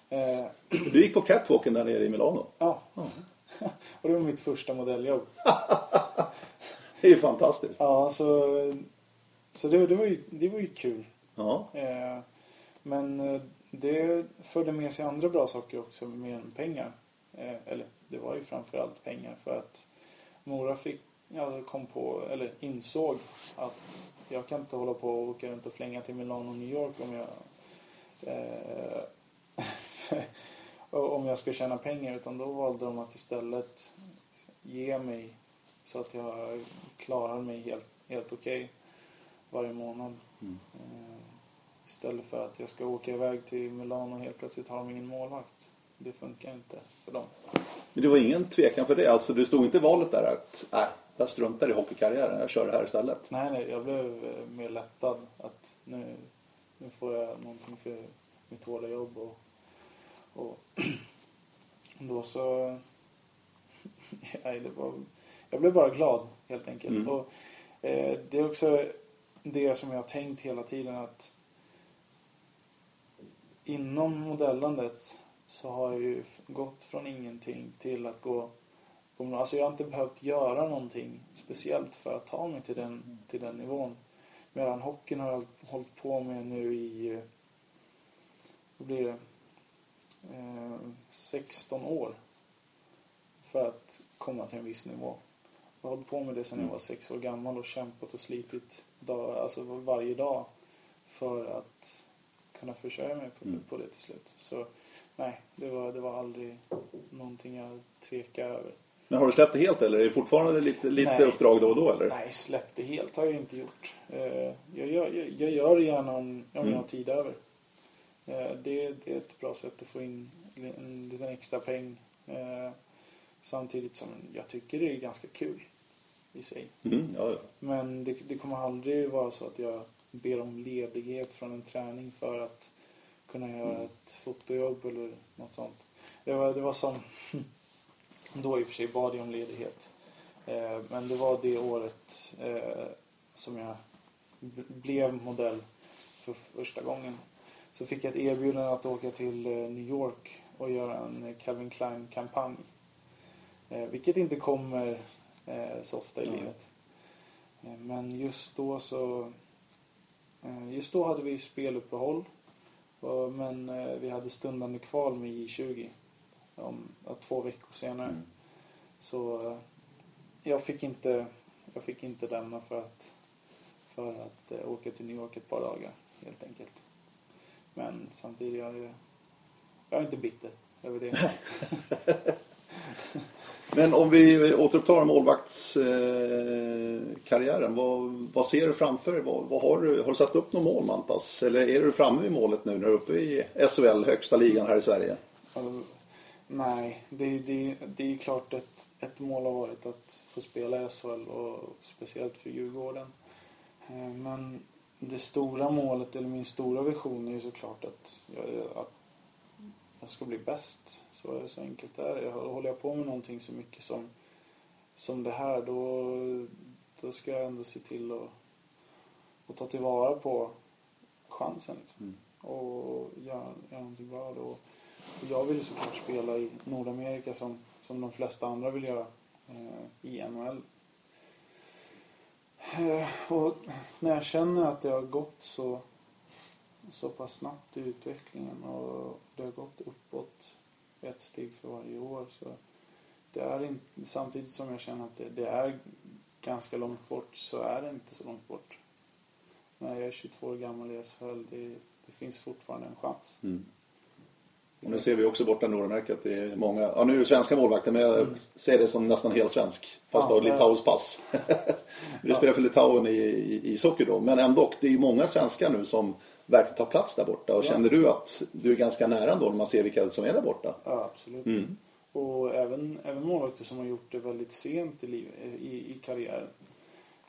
eh, Du gick på catwalken där nere i Milano. ja. och det var mitt första modelljobb. Det är ju fantastiskt. Ja, så, så det, det, var ju, det var ju kul. Ja. Eh, men eh, det förde med sig andra bra saker också, mer än pengar. Eh, eller det var ju framförallt pengar för att Mora fick, ja, kom på, eller insåg att jag kan inte hålla på och åka runt och flänga till Milano och New York om jag eh, om jag ska tjäna pengar utan då valde de att istället ge mig så att jag klarar mig helt, helt okej varje månad. Mm. Eh, Istället för att jag ska åka iväg till Milano och helt plötsligt har de ingen målvakt. Det funkar inte för dem. Men det var ingen tvekan för det. Alltså, du stod inte i valet där att nej, jag struntar i hockeykarriären. Jag kör det här istället. Nej, nej, jag blev eh, mer lättad att nu, nu får jag någonting för mitt hårda jobb och, och då så... Nej, det var, jag blev bara glad helt enkelt. Mm. Och, eh, det är också det som jag har tänkt hela tiden att inom modellandet så har jag ju gått från ingenting till att gå alltså jag har inte behövt göra någonting speciellt för att ta mig till den, till den nivån. Medan hockeyn har jag hållit på med nu i, eh, vad blir det, eh, 16 år. För att komma till en viss nivå. Jag har hållit på med det sedan jag var sex år gammal och kämpat och slitit dag, alltså varje dag för att kunna försörja mig på, Mm. på det till slut. Så nej, det var, det var aldrig någonting jag tvekade över. Men har du släppt det helt eller är det fortfarande lite, lite Nej. uppdrag då och då eller? Nej, släpp det helt har jag inte gjort. Eh, Jag gör, jag, jag gör det gärna om, om Mm. jag har tid över. Eh, Det, det är ett bra sätt att få in en liten extra peng. Samtidigt som jag tycker det är ganska kul i sig. Mm, ja, ja. Men det, det kommer aldrig vara så att jag ber om ledighet från en träning för att kunna göra ett fotojobb eller något sånt. Det var, det var som... Då i och för sig bad jag om ledighet. Eh, men det var det året eh, som jag blev modell för första gången. Så fick jag ett erbjudande att åka till eh, New York och göra en Calvin Klein-kampanj. Eh, vilket inte kommer eh, så ofta i Nej. livet. Eh, men just då så... Just då hade vi speluppehåll. Men vi hade stundande kval med J20 om två veckor senare. Mm. Så jag fick inte, jag fick inte lämna för att, för att eh, åka till New York ett par dagar helt enkelt. Men samtidigt är jag, jag är inte bitter över det. Men om vi återupptar målvaktskarriären. Vad, vad ser du framför dig? Vad, vad har, du, har du satt upp något mål Mantas? Eller är du framme vid målet nu när du är uppe i SHL, högsta ligan här i Sverige? Uh, nej, det, det, det är klart ett, ett mål har varit att få spela i SHL och speciellt för Djurgården. Uh, Men det stora målet, eller min stora vision är ju såklart att jag, att jag ska bli bäst. Så, så enkelt är det. Håller jag på med någonting så mycket som, som det här då, då ska jag ändå se till att, att ta tillvara på chansen. Liksom. Mm. Och göra, göra någonting bra då. Och jag vill såklart spela i Nordamerika som, som de flesta andra vill göra eh, i NHL. Eh, och när jag känner att det har gått så, så pass snabbt i utvecklingen och det har gått uppåt ett steg för varje år så det är inte, samtidigt som jag känner att det, det är ganska långt bort så är det inte så långt bort. När jag är 22 år gammal i SHL, det, det finns fortfarande en chans. Mm. Och nu ser vi också borta Nordamerika att det är många, ja nu är det svenska målvakter men jag ser det som nästan helt svensk. Fast Ja, har det- Litauens pass. det spelar för Litauen i, i, i socker då. Men ändå, det är ju många svenskar nu som verkligen tar plats där borta. Och Ja. känner du att du är ganska nära då när man ser vilka som är där borta? Ja, absolut. Mm. Och även, även målvakter som har gjort det väldigt sent i, liv, i, i karriären.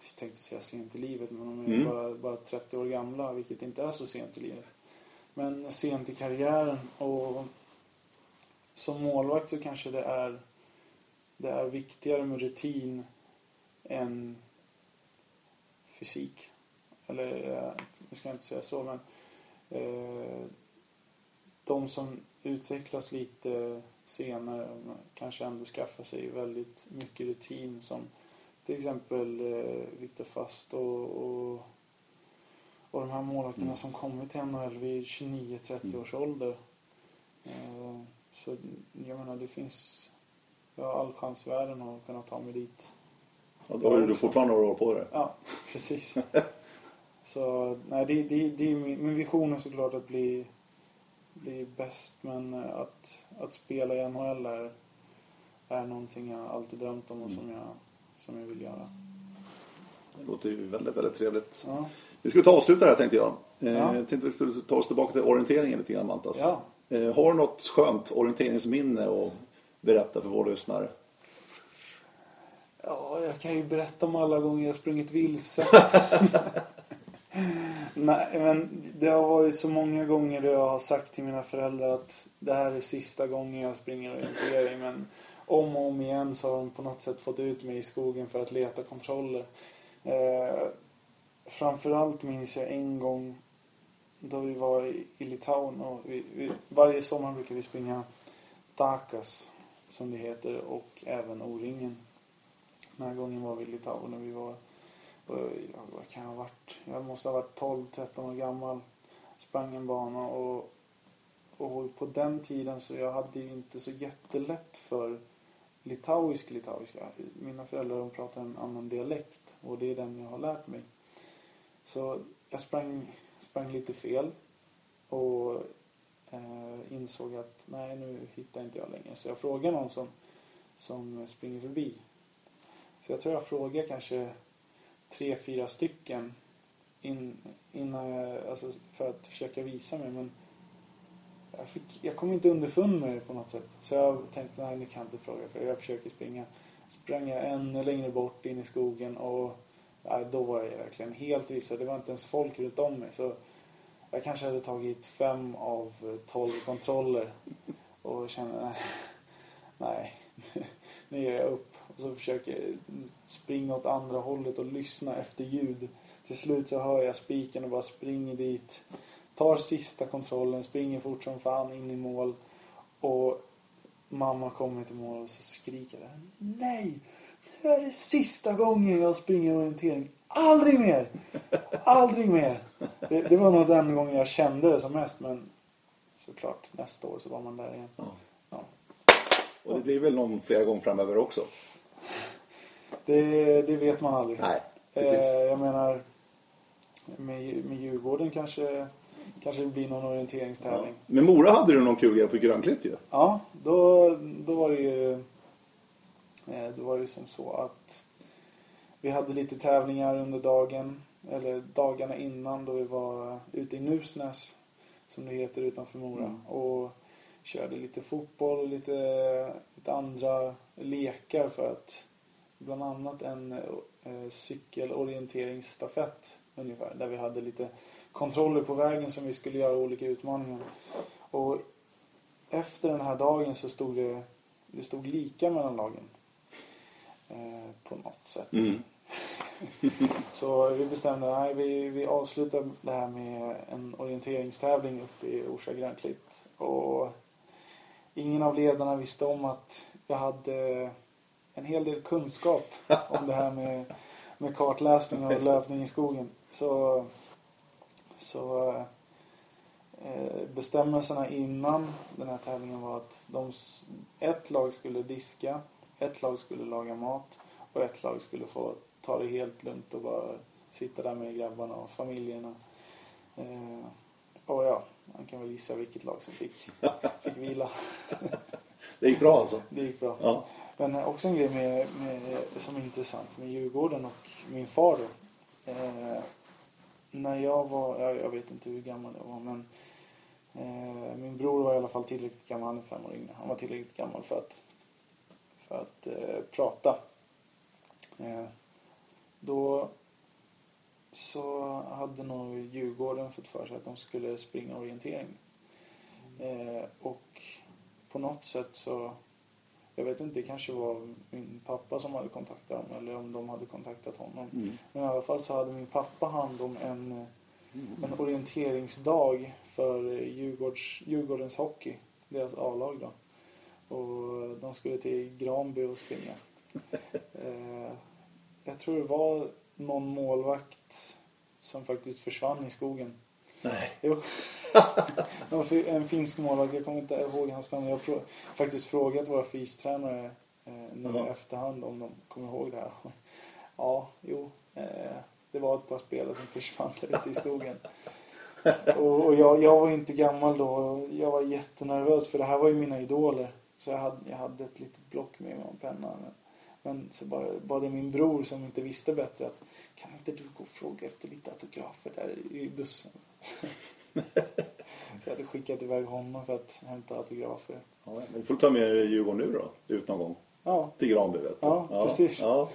Jag tänkte säga sent i livet, men de är Mm. bara, bara 30 år gamla, vilket inte är så sent i livet. Men sent i karriären och som målvakt så kanske det är, det är viktigare med rutin än fysik. Eller, eh, nu ska jag inte säga så, men eh, de som utvecklas lite senare kanske ändå skaffar sig väldigt mycket rutin som till exempel eh, Viktor Fast och, och, och de här målvakterna Mm. som kommit till NHL vid 29-30 års ålder. Eh, så jag menar det finns jag har all chans i världen att kunna ta mig dit. Och då har du fortfarande några år på dig. Ja, precis. Så nej, det, det, det är min, min vision är såklart att bli, bli bäst men eh, att, att spela i NHL är, är någonting jag alltid drömt om och som jag, som jag vill göra. Det låter ju väldigt, väldigt trevligt. Ja, Vi skulle ta och avsluta det här tänkte jag. Eh, Ja. Jag tänkte vi skulle ta oss tillbaka till orienteringen lite grann Mantas. ja. Eh, har du något skönt orienteringsminne att berätta för våra lyssnare? ja jag kan ju berätta om alla gånger jag sprungit vilse. Eh, nej, men det har varit så många gånger då jag har sagt till mina föräldrar att det här är sista gången jag springer orientering. Men om och om igen så har de på något sätt fått ut mig i skogen för att leta kontroller. Eh, framförallt minns jag en gång då vi var i, i Litauen och vi, vi, varje sommar brukar vi springa Dakas som det heter och även O-ringen. Den här gången var vi i Litauen och vi var vad kan jag ha varit? Jag måste ha varit 12-13 år gammal. Sprang en bana och, och på den tiden så jag hade ju inte så jättelätt för litauisk litauiska. Mina föräldrar de pratar en annan dialekt och det är den jag har lärt mig. Så jag sprang, sprang lite fel och eh, insåg att nej nu hittar inte jag längre. Så jag frågade någon som, som springer förbi. Så jag tror jag frågade kanske tre, fyra stycken in, innan jag, eh, alltså för att försöka visa mig. Men jag, fick, jag kom inte underfund med det på något sätt. Så jag tänkte, nej, ni kan inte fråga för jag försöker springa. Sprang jag ännu längre bort in i skogen och nej, då var jag verkligen helt vilse. Det var inte ens folk runt om mig. Så jag kanske hade tagit fem av tolv kontroller och kände nej, nej, nu ger jag upp. Och så försöker jag springa åt andra hållet och lyssna efter ljud. Till slut så hör jag spiken och bara springer dit. Tar sista kontrollen, springer fort som fan in i mål. Och mamma kommer till mål och så skriker jag Nej! Nu är det sista gången jag springer orientering. Aldrig mer! Aldrig mer! Det, det var nog den gången jag kände det som mest men såklart nästa år så var man där igen. Ja. Ja. Och det blir väl någon flera gånger framöver också? Det, det vet man aldrig. Nej, Eh, precis. jag menar med, med Djurgården kanske, kanske det blir någon Ja. orienteringstävling. Men Mora hade du någon kul grej på Grönklitt ju. Ja, då, då var det ju eh, då var det som så att vi hade lite tävlingar under dagen eller dagarna innan då vi var ute i Nusnäs som det heter utanför Mora Mm. och körde lite fotboll och lite, lite andra lekar för att bland annat en eh, cykelorienteringsstafett ungefär där vi hade lite kontroller på vägen som vi skulle göra olika utmaningar. Och efter den här dagen så stod det, det stod lika mellan lagen. Eh, på något sätt. Mm. Så vi bestämde att vi, vi avslutar det här med en orienteringstävling uppe i Orsa Grönklitt. Och ingen av ledarna visste om att jag hade en hel del kunskap om det här med, med kartläsning och löpning i skogen. Så, så eh, bestämmelserna innan den här tävlingen var att de, ett lag skulle diska, ett lag skulle laga mat och ett lag skulle få ta det helt lugnt och bara sitta där med grabbarna och familjerna. Eh, och ja, man kan väl gissa vilket lag som fick, fick vila. Det gick bra alltså? Det gick bra. Ja. Men också en grej med, med, som är intressant med Djurgården och min far då. Eh, när jag var, jag, jag vet inte hur gammal jag var men eh, min bror var i alla fall tillräckligt gammal, han är fem år yngre. Han var tillräckligt gammal för att, för att eh, prata. Eh, då så hade nog Djurgården fått för sig att de skulle springa orientering. Eh, och på något sätt så jag vet inte, det kanske var min pappa som hade kontaktat dem eller om de hade kontaktat honom. Mm. Men i alla fall så hade min pappa hand om en, en orienteringsdag för Djurgårds, Djurgårdens hockey, deras A-lag då. Och de skulle till Granby och springa. Eh, jag tror det var någon målvakt som faktiskt försvann i skogen. Nej. Jo. En finsk målvakt, jag kommer inte ihåg hans namn. Jag har faktiskt frågat våra fystränare eh, nu i efterhand om de kommer ihåg det här. Ja, jo. Eh, det var ett par spelare som försvann ute i skogen. Och, och jag, jag var inte gammal då. Jag var jättenervös för det här var ju mina idoler. Så jag hade, jag hade ett litet block med mig och en penna. Men, men så bara bad jag min bror som inte visste bättre att kan inte du gå och fråga efter lite autografer där i bussen? så jag hade skickat iväg honom för att hämta autografer. Ja, men du får ta med dig Djurgården nu då, ut någon gång. Ja, Till Granby vet du. Ja, precis. Ja.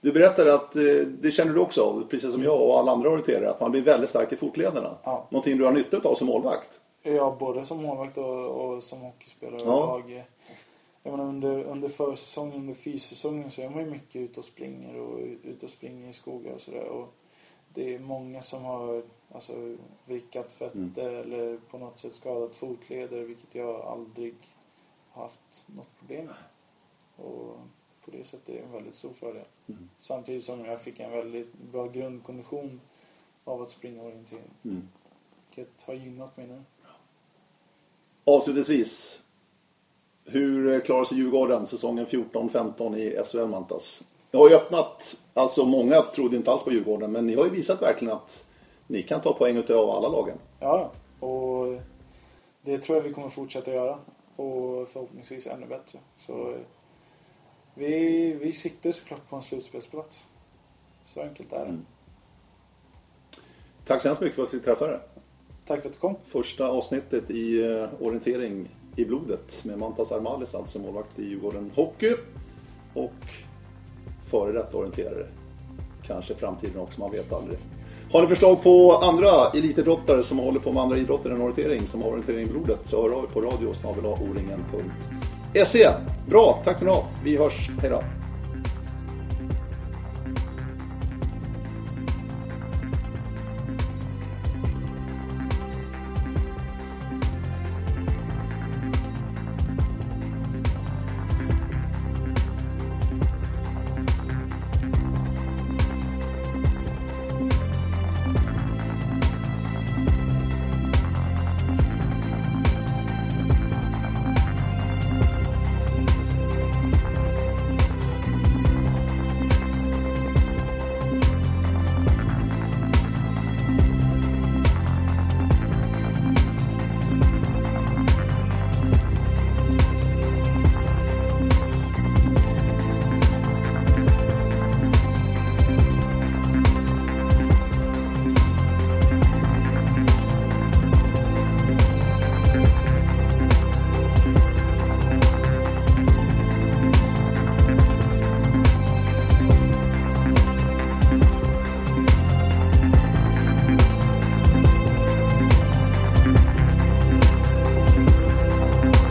Du berättade att, eh, det känner du också av, precis som jag och alla andra orienterare, att man blir väldigt stark i fotlederna. Ja. Någonting du har nytta av som målvakt. Ja, både som målvakt och, och som hockeyspelare. Ja. Jag, jag menar, under, under försäsongen, under fyssäsongen så är man ju mycket ute och springer och ute och springer i skogar och sådär. Och det är många som har alltså, vrickat fötter eller på något sätt skadat fotleder vilket jag aldrig har haft något problem med. Och på det sättet är det en väldigt stor fördel. Mm. Samtidigt som jag fick en väldigt bra grundkondition av att springa orientering. Mm. Vilket har gynnat mig nu. Avslutningsvis. Hur eh, klarar sig Djurgården säsongen 14-15 i SHL Mantas? Det har ju öppnat, alltså många trodde inte alls på Djurgården, men ni har ju visat verkligen att ni kan ta poäng utav alla lagen. Ja, och det tror jag vi kommer fortsätta göra. Och förhoppningsvis ännu bättre. Så eh, vi, vi siktar såklart på en slutspelsplats. Så enkelt är det. Mm. Tack så hemskt mycket för att vi fick träffa dig. Tack för att du kom. Första avsnittet i eh, orientering i blodet med Mantas Armalis, alltså målvakt i Djurgården Hockey. Och före detta orienterare. Kanske framtiden också, man vet aldrig. Har ni förslag på andra elitidrottare som håller på med andra idrotter än orientering, som har orientering i blodet, så hör av er på radio snabel Bra, tack ska ni ha. Vi hörs. Hej då.